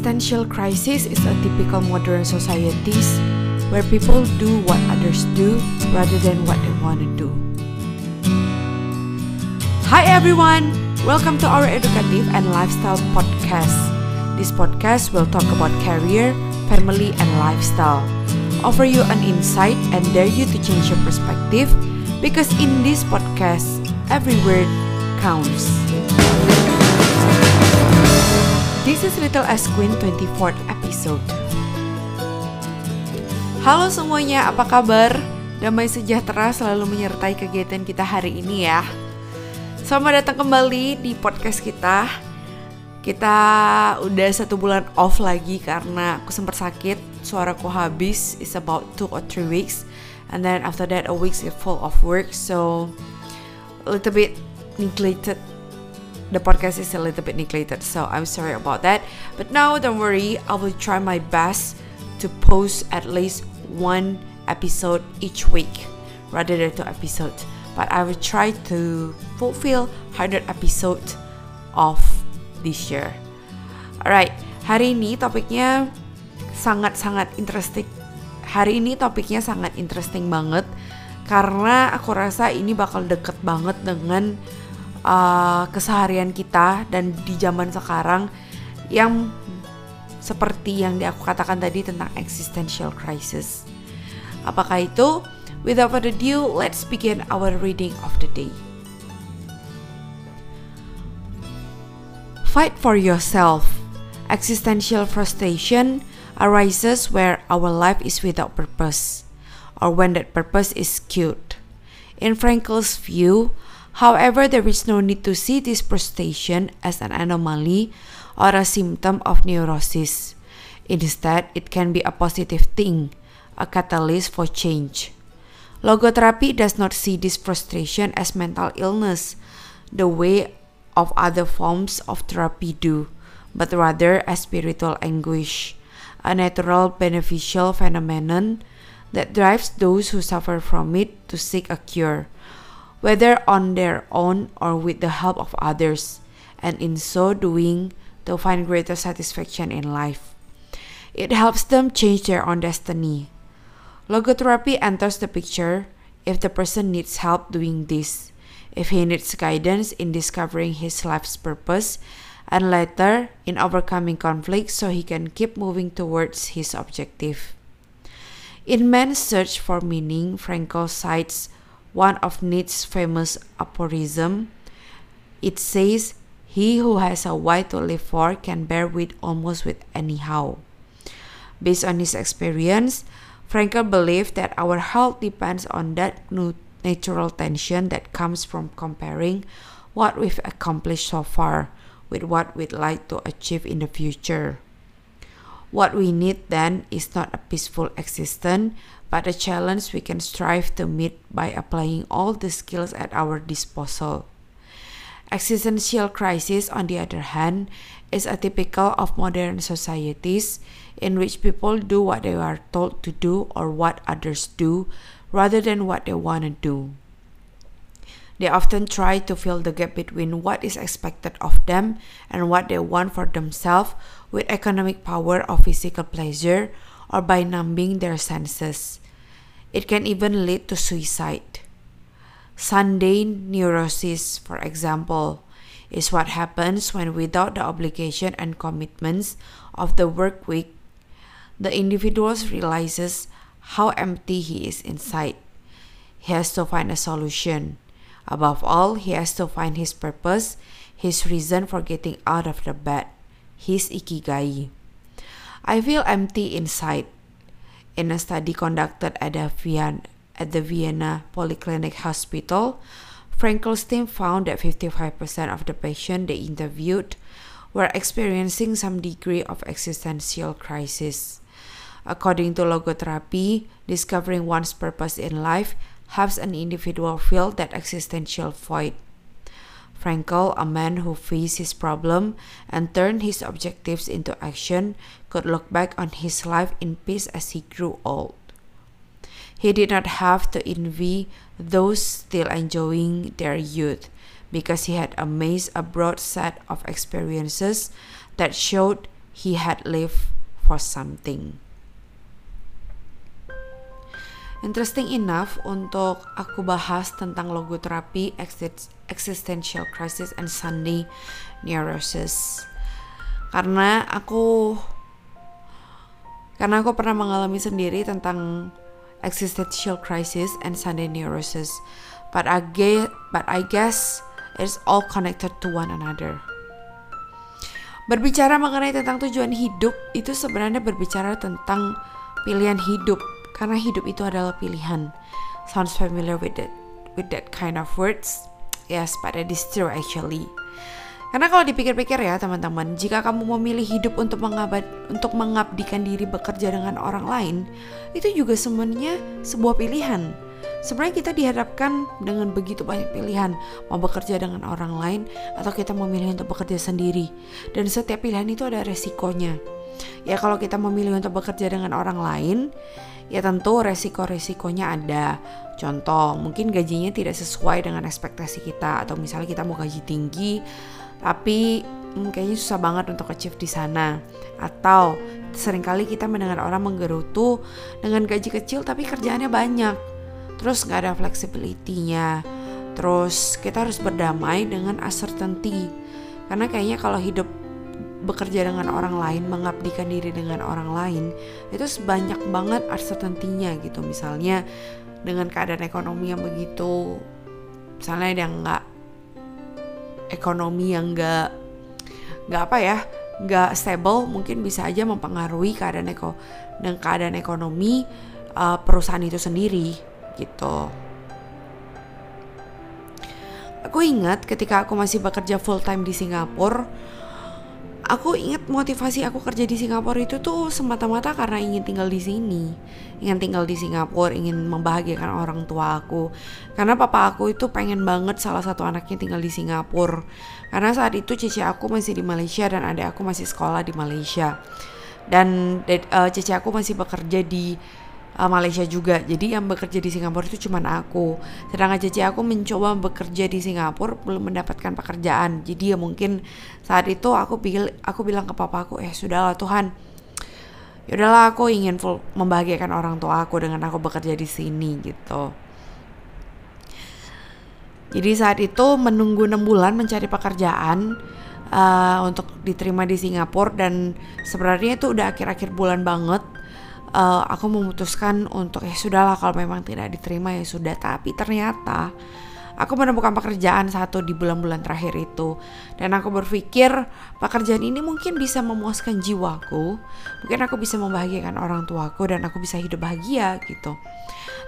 Existential crisis is a typical modern societies where people do what others do rather than what they want to do. Hi everyone, welcome to our educative and lifestyle podcast. This podcast will talk about career, family, and lifestyle. Offer you an insight and dare you to change your perspective because in this podcast, every word counts. This is Little S Queen 24th episode. Halo semuanya, apa kabar? Damai sejahtera selalu menyertai kegiatan kita hari ini ya. Selamat datang kembali di podcast kita. Kita udah satu bulan off lagi karena aku sempat sakit, suaraku habis. It's about two or three weeks, and then after that a week is full of work, so a little bit neglected the podcast is a little bit neglected, so I'm sorry about that. But now, don't worry, I will try my best to post at least one episode each week rather than two episodes. But I will try to fulfill 100 episode of this year. Alright, hari ini topiknya sangat-sangat interesting. Hari ini topiknya sangat interesting banget karena aku rasa ini bakal deket banget dengan uh, keseharian kita dan di zaman sekarang yang seperti yang aku katakan tadi tentang existential crisis. Apakah itu? Without further ado, let's begin our reading of the day. Fight for yourself. Existential frustration arises where our life is without purpose, or when that purpose is skewed. In Frankel's view, However, there is no need to see this frustration as an anomaly or a symptom of neurosis. Instead, it can be a positive thing, a catalyst for change. Logotherapy does not see this frustration as mental illness, the way of other forms of therapy do, but rather as spiritual anguish, a natural beneficial phenomenon that drives those who suffer from it to seek a cure whether on their own or with the help of others, and in so doing, to find greater satisfaction in life. It helps them change their own destiny. Logotherapy enters the picture if the person needs help doing this, if he needs guidance in discovering his life's purpose, and later in overcoming conflicts so he can keep moving towards his objective. In man's search for meaning, Frankl cites one of Nietzsche's famous aphorism. It says, He who has a why to live for can bear with almost with anyhow. Based on his experience, Frankel believed that our health depends on that natural tension that comes from comparing what we've accomplished so far with what we'd like to achieve in the future. What we need then is not a peaceful existence, but a challenge we can strive to meet by applying all the skills at our disposal. Existential crisis, on the other hand, is atypical of modern societies in which people do what they are told to do or what others do rather than what they want to do. They often try to fill the gap between what is expected of them and what they want for themselves with economic power or physical pleasure or by numbing their senses. It can even lead to suicide. Sunday neurosis, for example, is what happens when, without the obligation and commitments of the work week, the individual realizes how empty he is inside. He has to find a solution. Above all, he has to find his purpose, his reason for getting out of the bed, his ikigai. I feel empty inside. In a study conducted at the Vienna, at the Vienna Polyclinic Hospital, Frankel's team found that 55% of the patients they interviewed were experiencing some degree of existential crisis. According to logotherapy, discovering one's purpose in life helps an individual fill that existential void. Frankel, a man who faced his problem and turned his objectives into action, could look back on his life in peace as he grew old. He did not have to envy those still enjoying their youth because he had amassed a broad set of experiences that showed he had lived for something. Interesting enough untuk aku bahas tentang logoterapi, existential crisis, and Sunday neurosis. Karena aku karena aku pernah mengalami sendiri tentang existential crisis and Sunday neurosis. But I guess, but I guess it's all connected to one another. Berbicara mengenai tentang tujuan hidup itu sebenarnya berbicara tentang pilihan hidup karena hidup itu adalah pilihan. Sounds familiar with that with that kind of words? Yes, but it is true actually. Karena kalau dipikir-pikir ya teman-teman, jika kamu memilih hidup untuk mengabad, untuk mengabdikan diri bekerja dengan orang lain, itu juga sebenarnya sebuah pilihan. Sebenarnya kita dihadapkan dengan begitu banyak pilihan, mau bekerja dengan orang lain atau kita memilih untuk bekerja sendiri. Dan setiap pilihan itu ada resikonya. Ya kalau kita memilih untuk bekerja dengan orang lain, ya tentu resiko-resikonya ada. Contoh, mungkin gajinya tidak sesuai dengan ekspektasi kita atau misalnya kita mau gaji tinggi tapi hmm, kayaknya susah banget untuk achieve di sana. Atau sering kali kita mendengar orang menggerutu dengan gaji kecil tapi kerjaannya banyak. Terus nggak ada flexibility-nya. Terus kita harus berdamai dengan uncertainty. Karena kayaknya kalau hidup bekerja dengan orang lain, mengabdikan diri dengan orang lain, itu sebanyak banget uncertainty-nya gitu. Misalnya dengan keadaan ekonomi yang begitu, misalnya yang nggak ekonomi yang nggak nggak apa ya nggak stable mungkin bisa aja mempengaruhi keadaan eko dan keadaan ekonomi uh, perusahaan itu sendiri gitu. Aku ingat ketika aku masih bekerja full time di Singapura, aku ingat motivasi aku kerja di Singapura itu tuh semata-mata karena ingin tinggal di sini. Ingin tinggal di Singapura ingin membahagiakan orang tua aku. Karena papa aku itu pengen banget salah satu anaknya tinggal di Singapura. Karena saat itu cici aku masih di Malaysia dan adik aku masih sekolah di Malaysia. Dan uh, cici aku masih bekerja di uh, Malaysia juga. Jadi yang bekerja di Singapura itu cuma aku. Sedangkan cici aku mencoba bekerja di Singapura belum mendapatkan pekerjaan. Jadi ya mungkin saat itu aku bil aku bilang ke papa aku, "Eh, sudahlah Tuhan. Ya udahlah aku ingin full membahagiakan orang tua aku dengan aku bekerja di sini gitu." Jadi saat itu menunggu enam bulan mencari pekerjaan uh, untuk diterima di Singapura dan sebenarnya itu udah akhir-akhir bulan banget uh, aku memutuskan untuk ya sudahlah kalau memang tidak diterima ya sudah. Tapi ternyata aku menemukan pekerjaan satu di bulan-bulan terakhir itu. Dan aku berpikir pekerjaan ini mungkin bisa memuaskan jiwaku mungkin aku bisa membahagiakan orang tuaku dan aku bisa hidup bahagia gitu.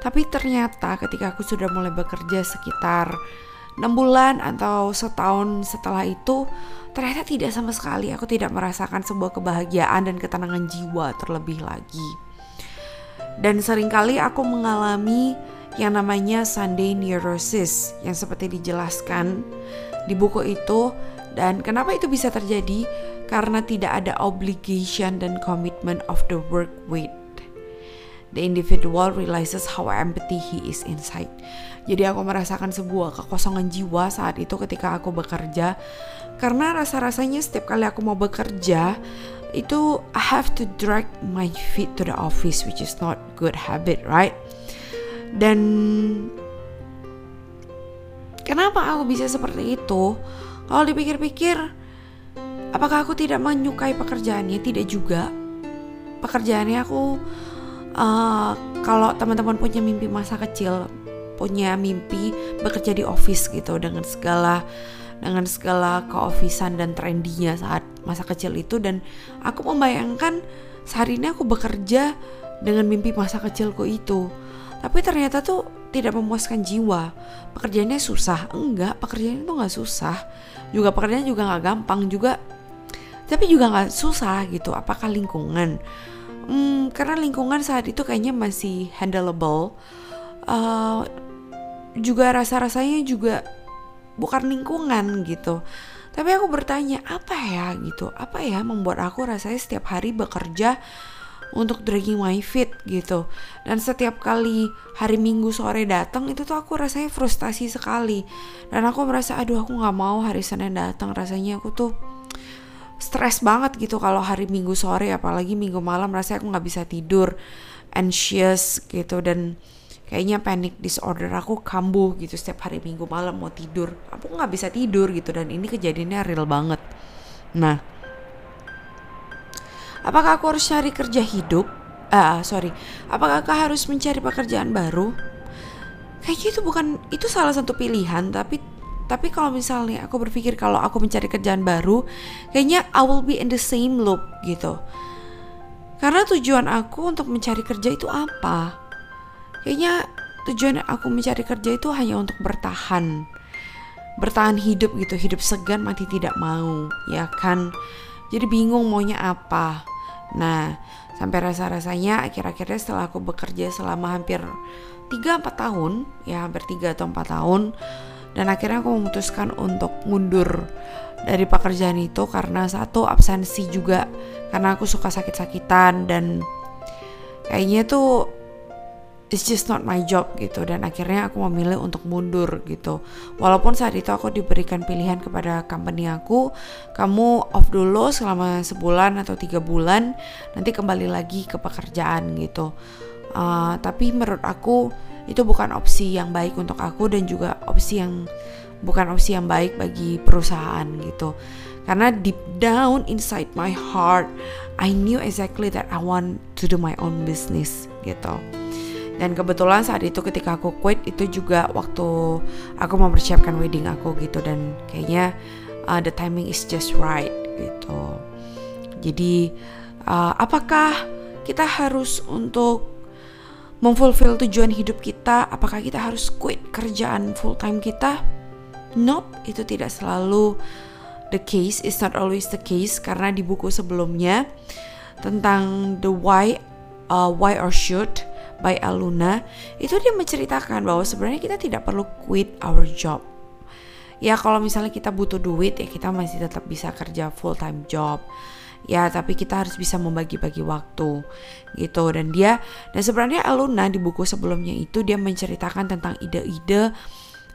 Tapi ternyata ketika aku sudah mulai bekerja sekitar 6 bulan atau setahun setelah itu ternyata tidak sama sekali. Aku tidak merasakan sebuah kebahagiaan dan ketenangan jiwa terlebih lagi. Dan sering kali aku mengalami yang namanya Sunday Neurosis yang seperti dijelaskan di buku itu dan kenapa itu bisa terjadi? Karena tidak ada obligation dan commitment of the work with. The individual realizes how empty he is inside. Jadi aku merasakan sebuah kekosongan jiwa saat itu ketika aku bekerja karena rasa-rasanya setiap kali aku mau bekerja itu I have to drag my feet to the office which is not good habit right? Dan kenapa aku bisa seperti itu? Kalau dipikir-pikir apakah aku tidak menyukai pekerjaannya? Tidak juga. Pekerjaannya aku uh, kalau teman-teman punya mimpi masa kecil punya mimpi bekerja di office gitu dengan segala dengan segala keofisan dan trendinya saat masa kecil itu. Dan aku membayangkan sehari ini aku bekerja dengan mimpi masa kecilku itu. Tapi ternyata tuh tidak memuaskan jiwa. Pekerjaannya susah? Enggak pekerjaan itu nggak susah. Juga pekerjaan juga nggak gampang juga. Tapi juga nggak susah gitu. Apakah lingkungan? Hmm, karena lingkungan saat itu kayaknya masih handleable. Uh, juga rasa-rasanya juga bukan lingkungan gitu. Tapi aku bertanya apa ya? gitu. Apa ya membuat aku rasanya setiap hari bekerja untuk dragging my feet? gitu. Dan setiap kali hari minggu sore datang itu tuh aku rasanya frustasi sekali. Dan aku merasa aduh aku nggak mau hari senin datang. Rasanya aku tuh stres banget gitu kalau hari minggu sore apalagi minggu malam rasanya aku nggak bisa tidur anxious gitu. Dan kayaknya panic disorder aku kambuh gitu setiap hari minggu malam mau tidur. Aku nggak bisa tidur gitu dan ini kejadiannya real banget. Nah apakah aku harus cari kerja hidup? Ah uh, sorry. Apakah aku harus mencari pekerjaan baru? Kayaknya itu bukan itu salah satu pilihan tapi tapi kalau misalnya aku berpikir kalau aku mencari kerjaan baru kayaknya I will be in the same loop gitu. Karena tujuan aku untuk mencari kerja itu apa kayaknya tujuan aku mencari kerja itu hanya untuk bertahan. Bertahan hidup gitu hidup segan mati tidak mau ya kan? Jadi bingung maunya apa. Nah sampai rasa-rasanya akhir-akhirnya setelah aku bekerja selama hampir 3-4 tahun ya hampir 3 atau 4 tahun dan akhirnya aku memutuskan untuk mundur dari pekerjaan itu karena satu absensi juga karena aku suka sakit-sakitan dan kayaknya tuh it's just not my job gitu. Dan akhirnya aku memilih untuk mundur gitu. Walaupun saat itu aku diberikan pilihan kepada company aku kamu off dulu selama sebulan atau tiga bulan nanti kembali lagi ke pekerjaan gitu. Uh, tapi menurut aku itu bukan opsi yang baik untuk aku dan juga opsi yang bukan opsi yang baik bagi perusahaan gitu. Karena deep down inside my heart I knew exactly that I want to do my own business gitu dan kebetulan saat itu ketika aku quit itu juga waktu aku mempersiapkan wedding aku gitu. Dan kayaknya uh, the timing is just right gitu. Jadi uh, apakah kita harus untuk memfulfill tujuan hidup kita? Apakah kita harus quit kerjaan full time kita? Nope itu tidak selalu the case. It's not always the case. Karena di buku sebelumnya tentang the why uh, why or should by Aluna itu dia menceritakan bahwa sebenarnya kita tidak perlu quit our job. Ya kalau misalnya kita butuh duit ya kita masih tetap bisa kerja full time job. Ya tapi kita harus bisa membagi-bagi waktu gitu. Dan dia dan sebenarnya Aluna di buku sebelumnya itu dia menceritakan tentang ide-ide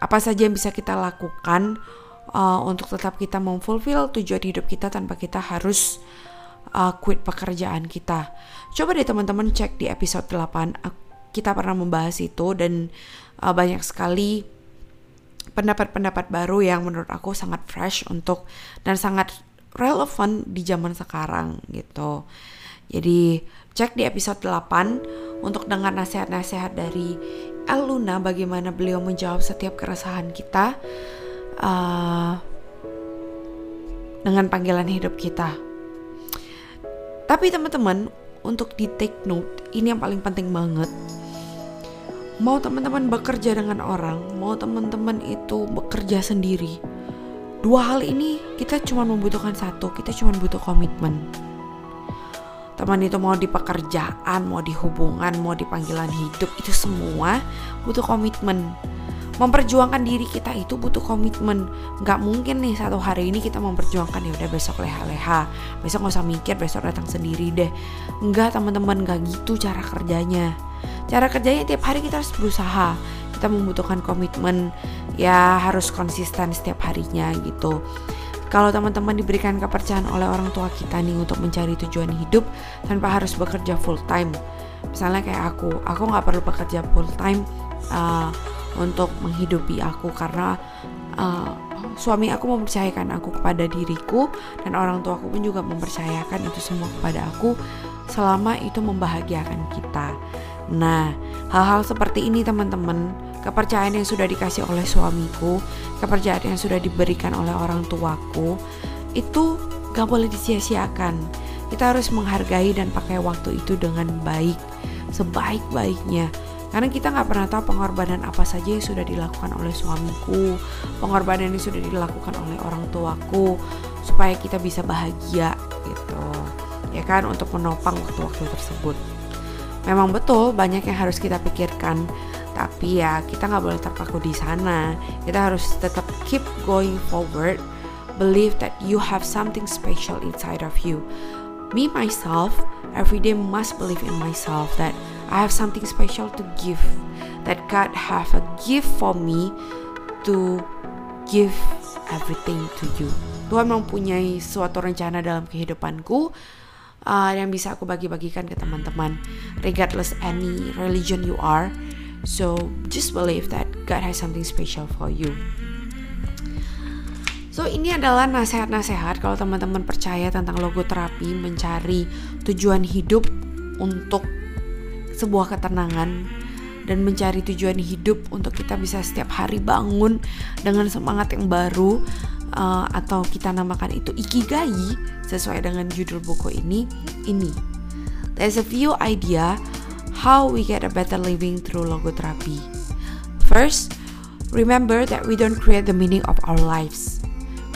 apa saja yang bisa kita lakukan uh, untuk tetap kita memfulfill tujuan hidup kita tanpa kita harus uh, quit pekerjaan kita. Coba deh teman-teman cek di episode 8 kita pernah membahas itu dan uh, banyak sekali pendapat-pendapat baru yang menurut aku sangat fresh untuk dan sangat relevan di zaman sekarang gitu. Jadi cek di episode 8 untuk dengar nasihat-nasihat dari El Luna bagaimana beliau menjawab setiap keresahan kita uh, dengan panggilan hidup kita. Tapi teman-teman, untuk di take note, ini yang paling penting banget. Mau teman-teman bekerja dengan orang, mau teman-teman itu bekerja sendiri. Dua hal ini kita cuma membutuhkan satu, kita cuma butuh komitmen. Teman itu mau di pekerjaan, mau di hubungan, mau di panggilan hidup, itu semua butuh komitmen memperjuangkan diri kita itu butuh komitmen. Nggak mungkin nih satu hari ini kita memperjuangkan ya udah besok leha-leha besok nggak usah mikir besok datang sendiri deh. Nggak teman-teman nggak gitu cara kerjanya. Cara kerjanya tiap hari kita harus berusaha. Kita membutuhkan komitmen ya harus konsisten setiap harinya gitu. Kalau teman-teman diberikan kepercayaan oleh orang tua kita nih untuk mencari tujuan hidup tanpa harus bekerja full time. Misalnya kayak aku aku nggak perlu bekerja full time uh, untuk menghidupi aku karena uh, suami aku mempercayakan aku kepada diriku dan orang tuaku pun juga mempercayakan itu semua kepada aku selama itu membahagiakan kita. Nah, hal-hal seperti ini teman-teman, kepercayaan yang sudah dikasih oleh suamiku, kepercayaan yang sudah diberikan oleh orang tuaku, itu gak boleh disia-siakan. Kita harus menghargai dan pakai waktu itu dengan baik, sebaik-baiknya karena kita nggak pernah tahu pengorbanan apa saja yang sudah dilakukan oleh suamiku, pengorbanan yang sudah dilakukan oleh orang tuaku supaya kita bisa bahagia gitu, ya kan untuk menopang waktu-waktu tersebut. Memang betul banyak yang harus kita pikirkan, tapi ya kita nggak boleh terpaku di sana. Kita harus tetap keep going forward, believe that you have something special inside of you. Me myself, every day must believe in myself that I have something special to give that God have a gift for me to give everything to you. Tuhan mempunyai suatu rencana dalam kehidupanku uh, yang bisa aku bagi-bagikan ke teman-teman regardless any religion you are so just believe that God has something special for you So ini adalah nasihat-nasihat kalau teman-teman percaya tentang logo terapi mencari tujuan hidup untuk sebuah ketenangan dan mencari tujuan hidup untuk kita bisa setiap hari bangun dengan semangat yang baru uh, atau kita namakan itu ikigai sesuai dengan judul buku ini ini. There's a few idea how we get a better living through logotherapy. First remember that we don't create the meaning of our lives.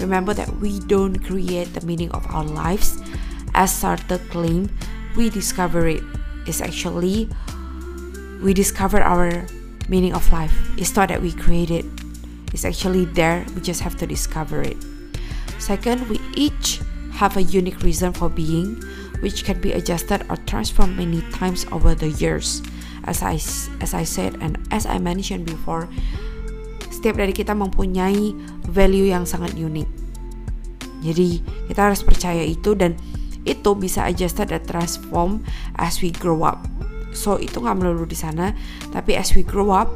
Remember that we don't create the meaning of our lives. As Sartre claimed we discover it is actually we discover our meaning of life it's not that we create it is actually there, we just have to discover it. Second, we each have a unique reason for being, which can be adjusted or transformed many times over the years. As I as I said and as I mentioned before, setiap dari kita mempunyai value yang sangat unik. Jadi kita harus percaya itu dan itu bisa adjusted dan transform as we grow up. So itu nggak melulu di sana, tapi as we grow up,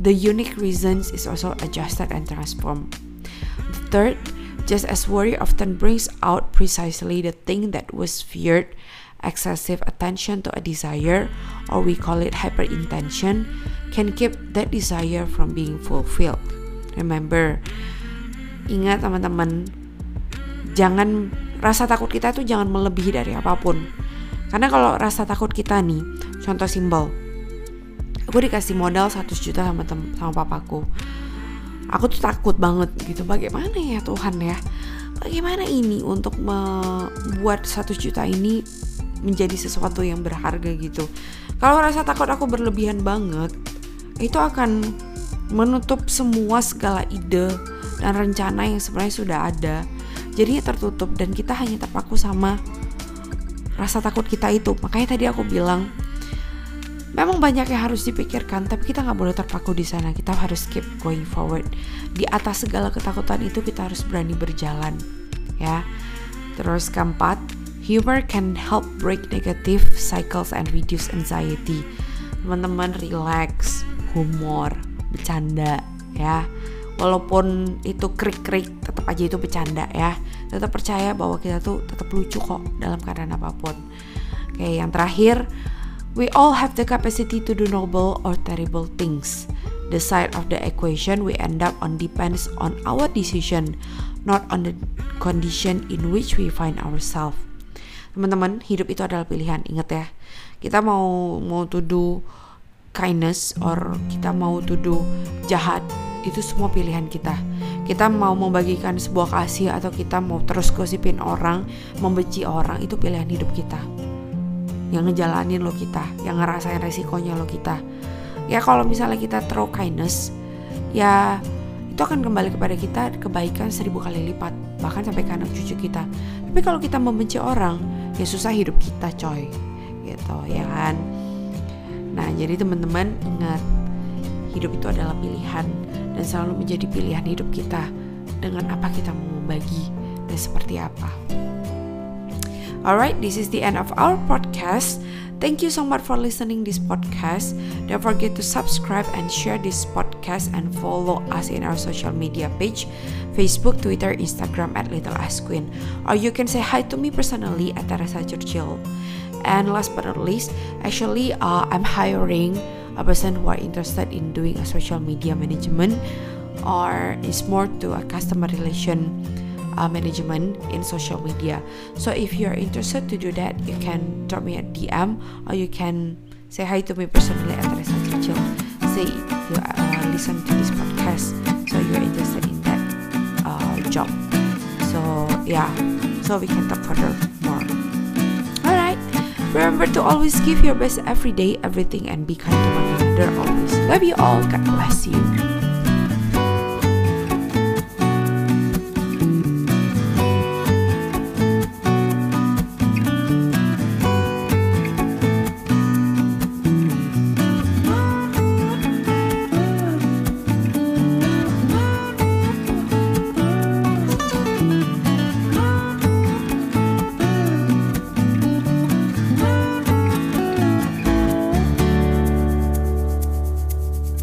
the unique reasons is also adjusted and transformed. The third, just as worry often brings out precisely the thing that was feared, excessive attention to a desire, or we call it hyperintention, can keep that desire from being fulfilled. Remember, ingat teman-teman, jangan rasa takut kita itu jangan melebihi dari apa pun. Karena kalau rasa takut kita nih, contoh simbol, aku dikasih modal 100 juta sama tem sama papaku. Aku tuh takut banget gitu bagaimana ya Tuhan ya? Bagaimana ini untuk membuat 100 juta ini menjadi sesuatu yang berharga gitu? Kalau rasa takut aku berlebihan banget itu akan menutup semua segala ide dan rencana yang sebenarnya sudah ada jadinya tertutup dan kita hanya terpaku sama rasa takut kita itu. Makanya tadi aku bilang memang banyak yang harus dipikirkan tapi kita nggak boleh terpaku di sana. Kita harus keep going forward. Di atas segala ketakutan itu kita harus berani berjalan ya. Terus keempat humor can help break negative cycles and reduce anxiety. Teman-teman relax humor bercanda ya walaupun itu krik-krik tetap aja itu bercanda ya tetap percaya bahwa kita tuh tetap lucu kok dalam keadaan apa pun oke yang terakhir We all have the capacity to do noble or terrible things. The side of the equation we end up on depends on our decision, not on the condition in which we find ourselves. Teman-teman, hidup itu adalah pilihan. Ingat ya, kita mau mau tuduh kindness or kita mau tuduh jahat, itu semua pilihan kita. Kita mau membagikan sebuah kasih atau kita mau terus gosipin orang, membenci orang, itu pilihan hidup kita. Yang ngejalanin lo kita yang ngerasain resikonya lo kita. Ya kalau misalnya kita throw kindness ya itu akan kembali kepada kita kebaikan seribu kali lipat bahkan sampai ke anak cucu kita. Tapi kalau kita membenci orang ya susah hidup kita coy. Gitu ya kan? Nah jadi teman-teman ingat hidup itu adalah pilihan dan selalu menjadi pilihan hidup kita dengan apa kita mau membagi dan seperti apa. Alright, this is the end of our podcast. Thank you so much for listening this podcast. Don't forget to subscribe and share this podcast and follow us in our social media page, Facebook, Twitter, Instagram at Little Ass Queen. Or you can say hi to me personally at Teresa Churchill. And last but not least, actually, uh, I'm hiring a person who are interested in doing a social media management or is more to a customer relation uh, management in social media. So if you're interested to do that, you can drop me a DM or you can say hi to me personally at Teresa Cicil. Say you uh, listen to this podcast, so you're interested in that uh, job. So yeah, so we can talk further more. Remember to always give your best every day, everything, and be kind to one another always. Love you all. God bless you.